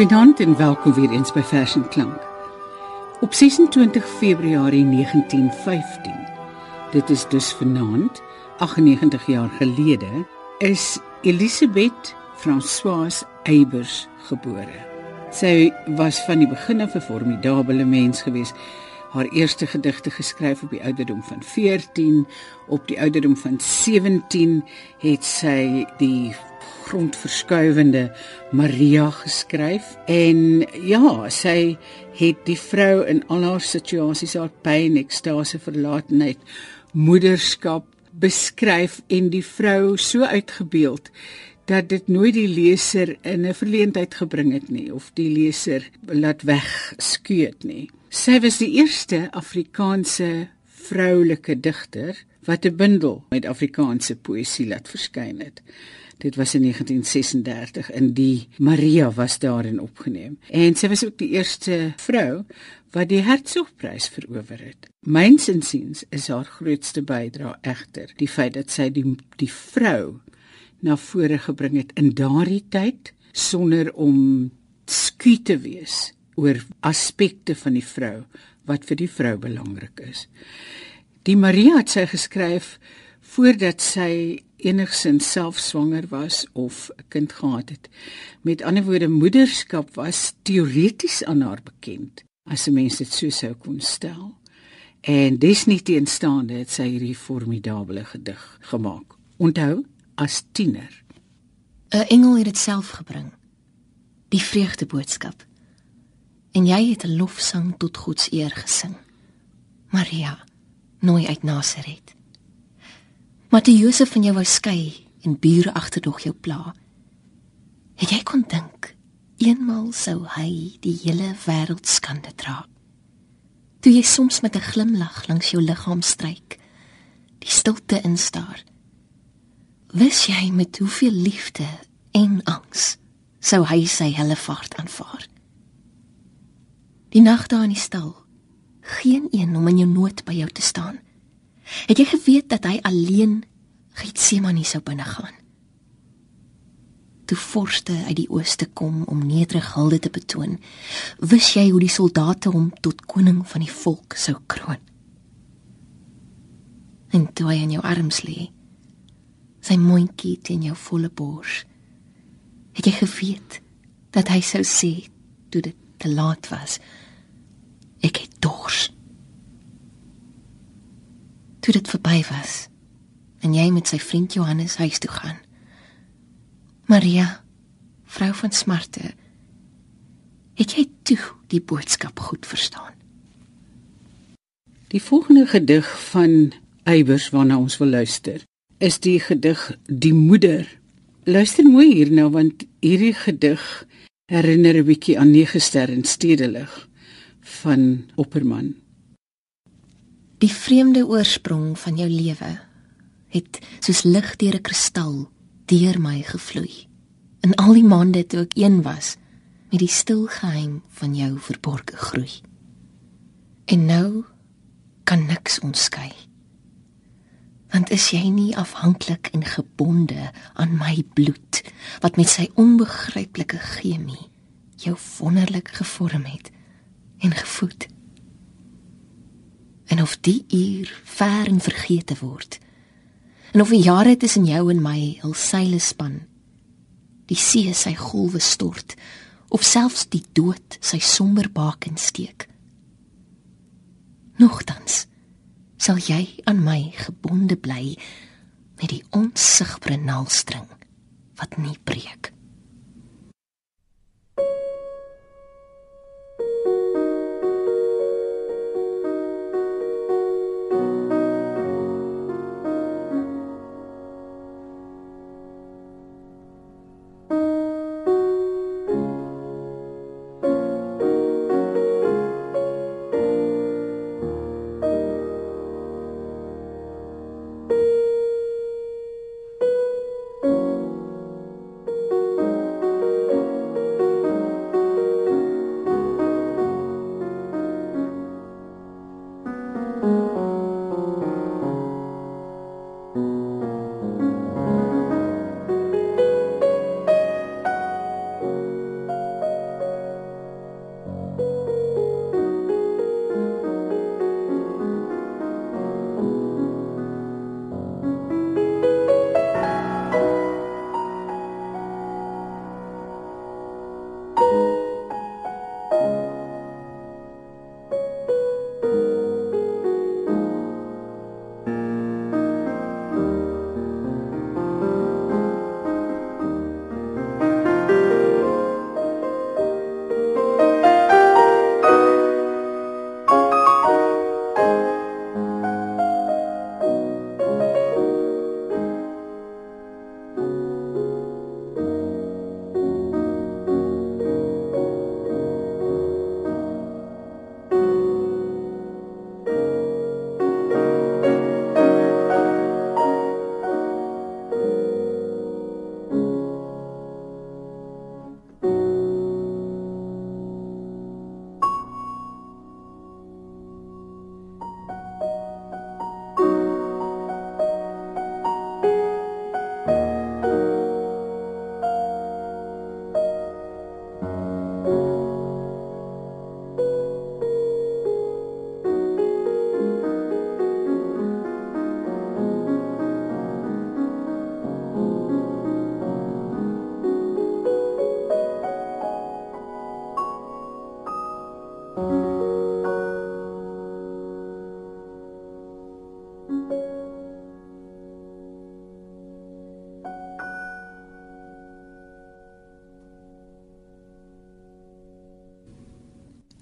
Goeienaand en welkom weer eens by Vers en Klank. Op 26 Februarie 1915, dit is dus vanaand, 98 jaar gelede, is Elisabeth Françoise Eybers gebore. Sy was van die begin af 'n formidable mens geweest haar eerste gedigte geskryf op die ouderdom van 14 op die ouderdom van 17 het sy die grondverskuivende Maria geskryf en ja sy het die vrou in al haar situasies haar pyn ekstase verlatenheid moederskap beskryf en die vrou so uitgebeeld dat dit nooit die leser in 'n verleentheid gebring het nie of die leser laat wegskeut nie. Sy was die eerste Afrikaanse vroulike digter wat 'n bundel met Afrikaanse poësie laat verskyn het. Dit was in 1936 in die Maria was daarin opgeneem. En sy was ook die eerste vrou wat die Hertzogprys verower het. Myns insiens is haar grootste bydrae egter die feit dat sy die die vrou na vore gebring het in daardie tyd sonder om skuw te wees oor aspekte van die vrou wat vir die vrou belangrik is. Die Maria het sy geskryf voordat sy enigsins self swanger was of 'n kind gehad het. Met ander woorde moederskap was teoreties aan haar bekend as 'n mens dit so sou kon stel. En desnieteenstaande het sy hierdie formidable gedig gemaak. Onthou, as tiener. 'n Engel het dit self gebring. Die vreugdeboodskap. En jy het 'n lofsang tot God se eer gesing. Maria, nooi uit Nasaret. Maar die Josef van jou wou skei en bure agterdog jou pla. Het jy kon dink eenmal sou hy die hele wêreld skande dra? Toe jy soms met 'n glimlag langs jou liggaam stryk, die stilte instaar Wis jy met hoeveel liefde en angs sou hy sy hele vaart aanvaar? Die nag daar in die stal, geen een om in jou nood by jou te staan. Het jy geweet dat hy alleen Getsemane sou binne gaan? Toe forste uit die ooste kom om nederige hulde te betoon, wis jy hoe die soldate hom tot koning van die volk sou kroon? En toe hy in jou arms lê, sy mondjie teen jou volle bors. Het jy geweet dat hy sou sê toe dit te laat was? Ek het dors. Toe dit verby was en jy met sy vriend Johannes huis toe gaan. Maria, vrou van smarte, het jy toe die boodskap goed verstaan? Die volgende gedig van Eybers waarna ons wil luister is die gedig Die Moeder. Luister mooi hierna want hierdie gedig herinner 'n bietjie aan nege ster in stedelig van Opperman. Die vreemde oorsprong van jou lewe het soos lig deur 'n kristal deur my gevloei. In al die maande toe ek een was met die stil geheim van jou verborgde groei. En nou kan niks ons skei want is jy nie afhanklik en gebonde aan my bloed wat met sy onbegryplike chemie jou wonderlik gevorm het en gevoed en of die uur ver en vergete word. En of die jare tussen jou en my hul seile span. Die see sy golwe stort of selfs die dood sy somber baken steek. Nogtans sal jy aan my gebonde bly met die onsigbare naaldstring wat nie breek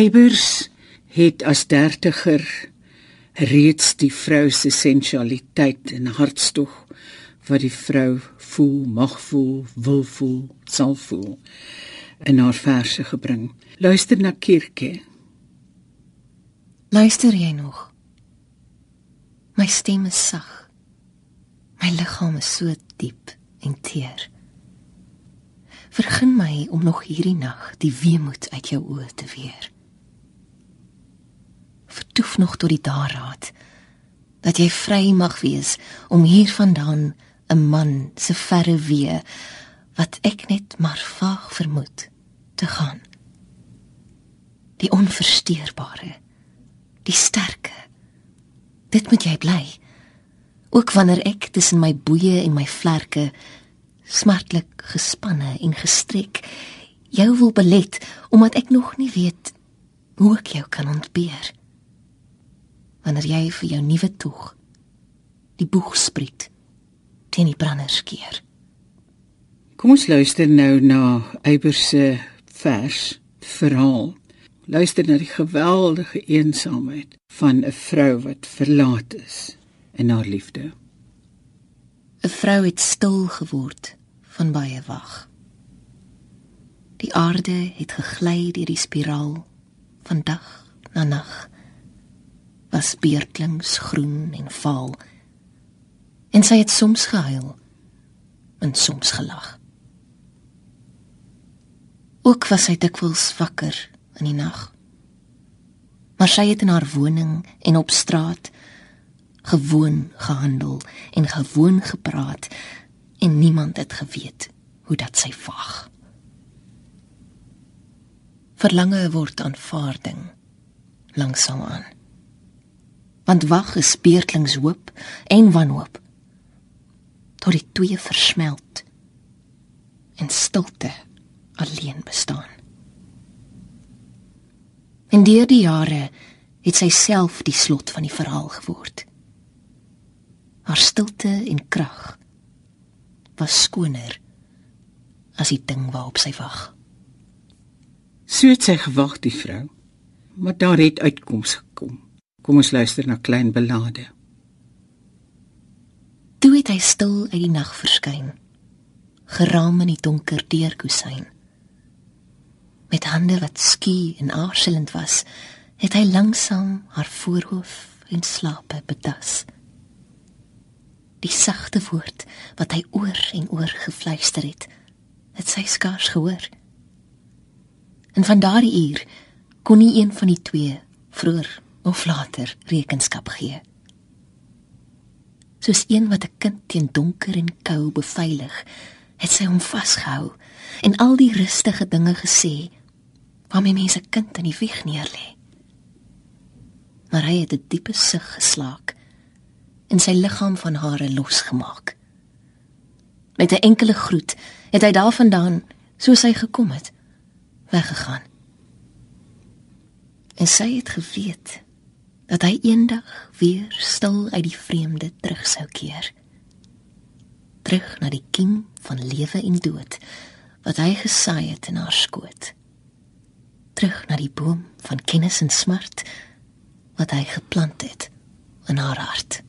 Eybers het as dertiger reeds die vrou se sensualiteit en hartstog wat die vrou voel, mag voel, wil voel, sal voel in haar verse gebring. Luister na Kirke. Luister jy nog? My stem is sag. My liggaam is so diep en teer. Vergun my om nog hierdie nag die weemoed uit jou oë te weer vertoef nog tot die daarraad dat jy vry mag wees om hiervandaan 'n man se verre wee wat ek net maar vaag vermoed te gaan. Die onversteerbare die sterke dit moet jy bly. Ook wanneer ek tussen my boeye en my vlerke smartlik gespanne en gestrek jou wil belet omdat ek nog nie weet hoe ek jou kan ontbeer wanneer jy vir jou nuwe toeg die boeg spreek teen die branders keer. Kom ons luister nou na Eybers se vers verhaal. Luister na die geweldige eensaamheid van 'n vrou wat verlaat is in haar liefde. 'n Vrou het stil geword van baie wag. Die aarde het gegly deur die spiraal van dag na nag was beurtlings groen en vaal. En sy het soms gehuil en soms gelag. Ook was sy dikwels wakker in die nag. Maar sy het in haar woning en op straat gewoon gehandel en gewoon gepraat en niemand het geweet hoe dat sy wag. Verlange word aanvaarding langsaamaan want wag is beurtlings hoop en wanhoop tot die twee versmelt en stilte alleen bestaan. En deur die jare het sy self die slot van die verhaal geword. Haar stilte en krag was skoner as die ding waarop sy wag. So het sy gewag die vrou maar daar het uitkoms gekom Kom ons luister na klein belade. Toe het hy stil uit die nag verskyn, geraam in die donker deurkusyn. Met hande wat skie en aarzelend was, het hy langsam haar voorhoof en slape betas. Die sagte woord wat hy oor en oor gefluister het, het sy skaars gehoor. En van daardie uur kon nie een van die twee vroeër of later rekenskap gee. Soos een wat 'n kind teen donker en kou beveilig, het sy hom vasgehou en al die rustige dinge gesê waarmee mense kind in die wieg neerlê. Maar hy het 'n diepe sug geslaak en sy liggaam van hare losgemaak. Met 'n enkele groet het hy daarvandaan, soos hy gekom het, weggegaan. En sy het geweet dat hy eendag weer stil uit die vreemde terug sou keer. Terug na die kiem van lewe en dood wat hy gesaai het in haar skoot. Terug na die boom van kennis en smart wat hy geplant het in haar hart.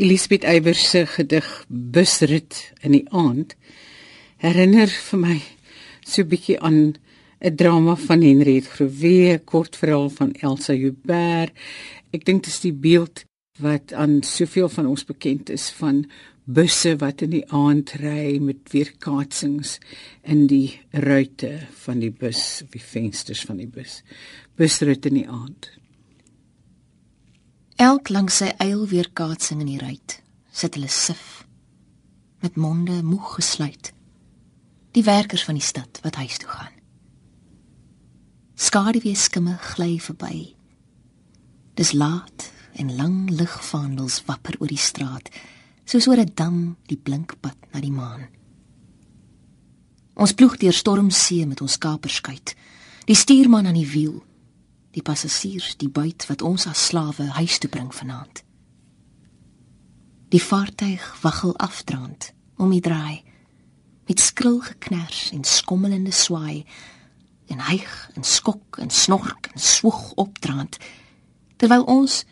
Elisabeth Eybers se gedig Busrit in die aand herinner vir my so 'n bietjie aan 'n drama van Henriette Groewe, kort verhaal van Elsa Joubert. Ek dink dit is die beeld wat aan soveel van ons bekend is van busse wat in die aand ry met weerkaatsings in die ruitte van die bus, die vensters van die bus. Busrit in die aand. Elk langs sy eil weer kaatsing in die ruit, sit hulle sif met monde moeg gesluit. Die werkers van die stad wat huis toe gaan. Skaduwee skimme gly verby. Dis laat en lang ligvaandels wapper oor die straat, soos oor 'n dam die blinkpad na die maan. Ons ploeg deur stormsee met ons kaperskuit. Die stuurman aan die wiel die passasiers die buit wat ons as slawe huis toe bring vanaand. Die vaartuig waggel afdraand om die draai met skril geknars en skommelende swaai en hyg en skok en snork en swoeg opdraand terwyl ons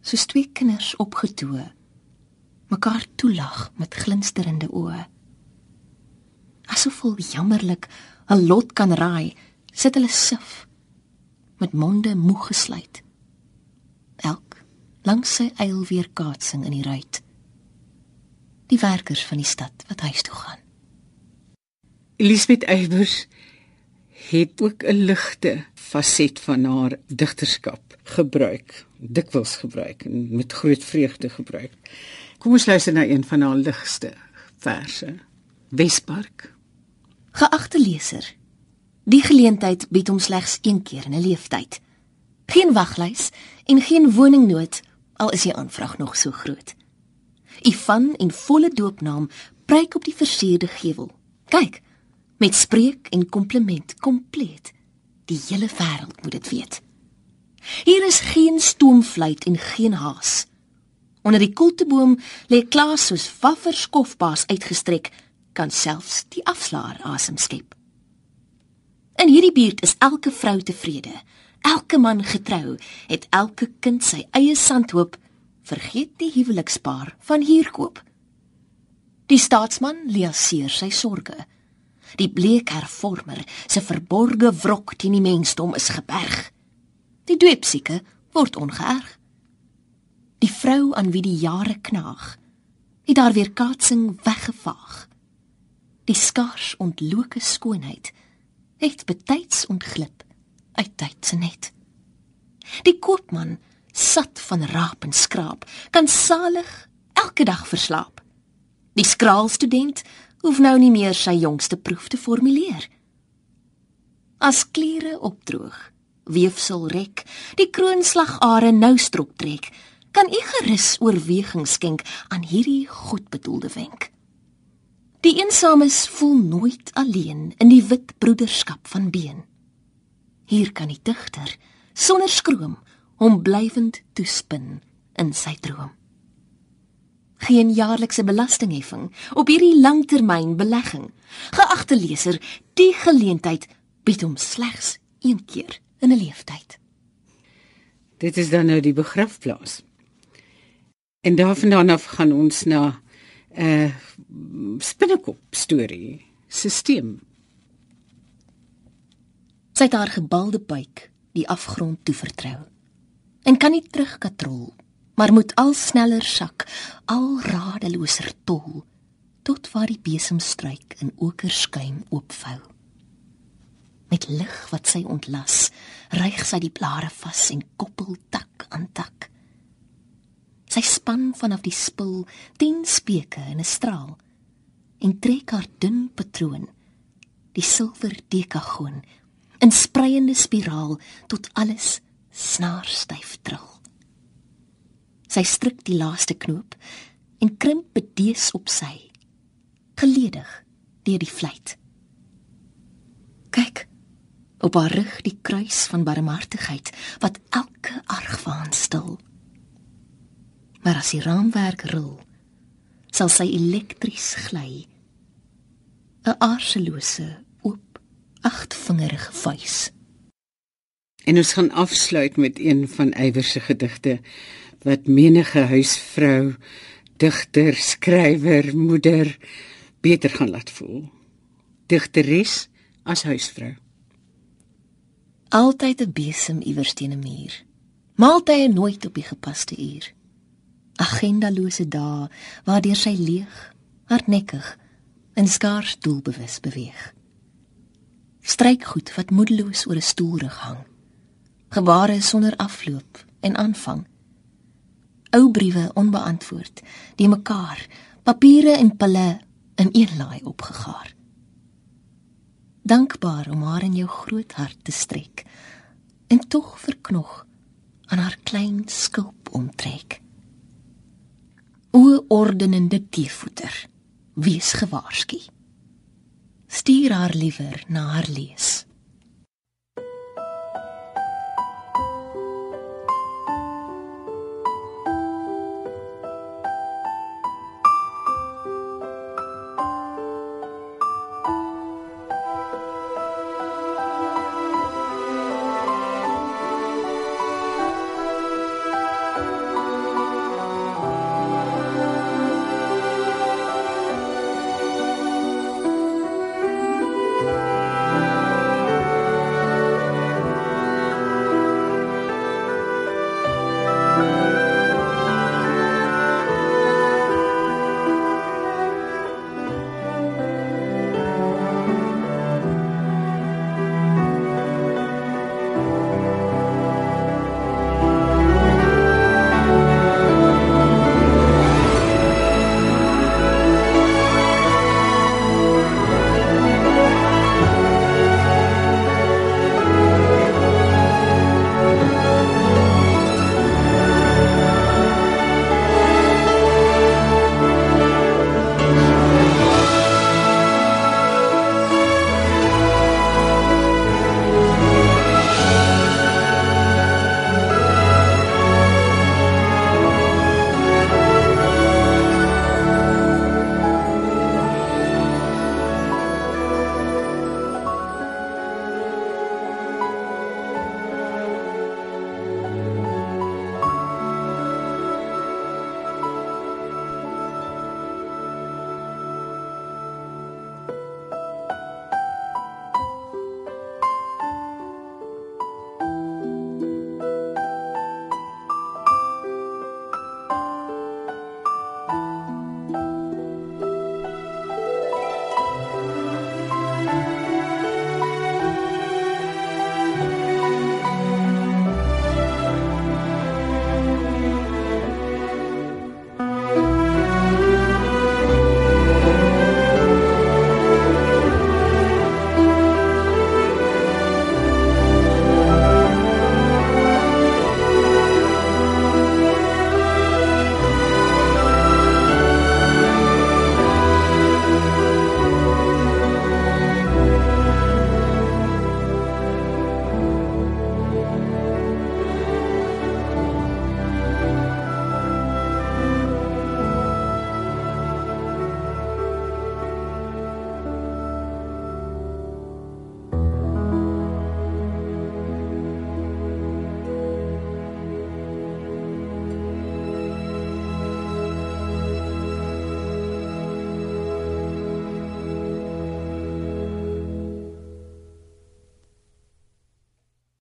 soos twee kinders opgetoe mekaar toelag met glinsterende oë asof hulle jammerlik 'n lot kan raai sit hulle sif met monde moeg gesluit. Elk langs sy eil weer kaatsing in die ruit. Die werkers van die stad wat huis toe gaan. Elisabeth Eybers het ook 'n ligte faset van haar digterskap gebruik, dikwels gebruik en met groot vreugde gebruik. Kom ons luister na een van haar ligste verse. Wespark. Geagte leser, Die geleentheid bied hom slegs een keer in 'n leeftyd. Geen waglys en geen woningnood al is die aanvraag nog so groot. U van en volle doopnaam pryk op die versierde gevel. Kyk, met spreek en kompliment kompleet. Die hele wêreld moet dit weet. Hier is geen stoomfluit en geen haas. Onder die koelteboom lê Klaas soos wafferskofbaas uitgestrek, kan selfs die afslaer asem skep. In hierdie buurt is elke vrou tevrede, elke man getrou, het elke kind sy eie sandhoop, vergeet die huwelikspaar van hier koop. Die staatsman leaseer sy sorge. die bleek hervormer, se verborge wrok teen die mensdom is geberg. Die dweepsieke word ongeërg. Die vrou aan wie die jare knaag, het daar weer kaatsing weggevaag. Die skaars ontloke skoonheid het betyds ontglip uit tyd se net. Die koopman, sat van raap en skraap, kan salig elke dag verslaap. Die skraal student hoef nou nie meer sy jongste proef te formuleer. As kliere opdroog, weefsel rek, die kroonslagare nou strop trek, kan u gerus oorweging skenk aan hierdie goedbedoelde wenk. Die eensames voel nooit alleen in die wit broederskap van been. Hier kan die digter sonder skroom hom blywend toespin in sy droom. Geen jaarlikse belastingheffing op hierdie langtermyn belegging. Geagte leser, die geleentheid bied hom slegs een keer in 'n lewenstyd. Dit is dan nou die begrafplaas. En daarvandaan af gaan ons na uh, spinnekop storie, stelsel. Sy het haar gebalde buik die afgrond toe vertrou. En kan nie terugkatrol, maar moet al sneller sak, al radeloser tol tot waar die besemstruik in oker skuim oopvou. Met lig wat sy ontlas, ryg sy die blare vas en koppel tak aan tak. Sy span vanaf die spul 10 speke in 'n straal en trek haar dun patroon die silwer dekagoon in spreiende spiraal tot alles snaarstyf trill. Sy stryk die laaste knoop en krimp bedees op sy geledig deur die vleit. kyk op haar rug die kruis van barmhartigheid wat elke maar as die raamwerk rol, sal sy elektries gly. 'n aarselose, oop, agtvingerige vuis. En ons gaan afsluit met een van Eywer se gedigte wat menige huisvrou, digter, skrywer, moeder beter gaan laat voel. Digteres as huisvrou. Altyd 'n besem iewers teen 'n muur. Maaltye nooit op die gepaste uur agendalose dae waardeur sy leeg, hardnekkig en skaars doelbewus beweeg. Stryk goed wat moedeloos oor 'n stoelrug hang. Gebare sonder afloop en aanvang. Ou briewe onbeantwoord, die mekaar, papiere en pille in een laai opgegaar. Dankbaar om haar in jou groot hart te strek en tog verknog aan haar klein skulp omtrek. O ordenende teevoeter, wees gewaarsku. Stuur haar liewer na haar lees.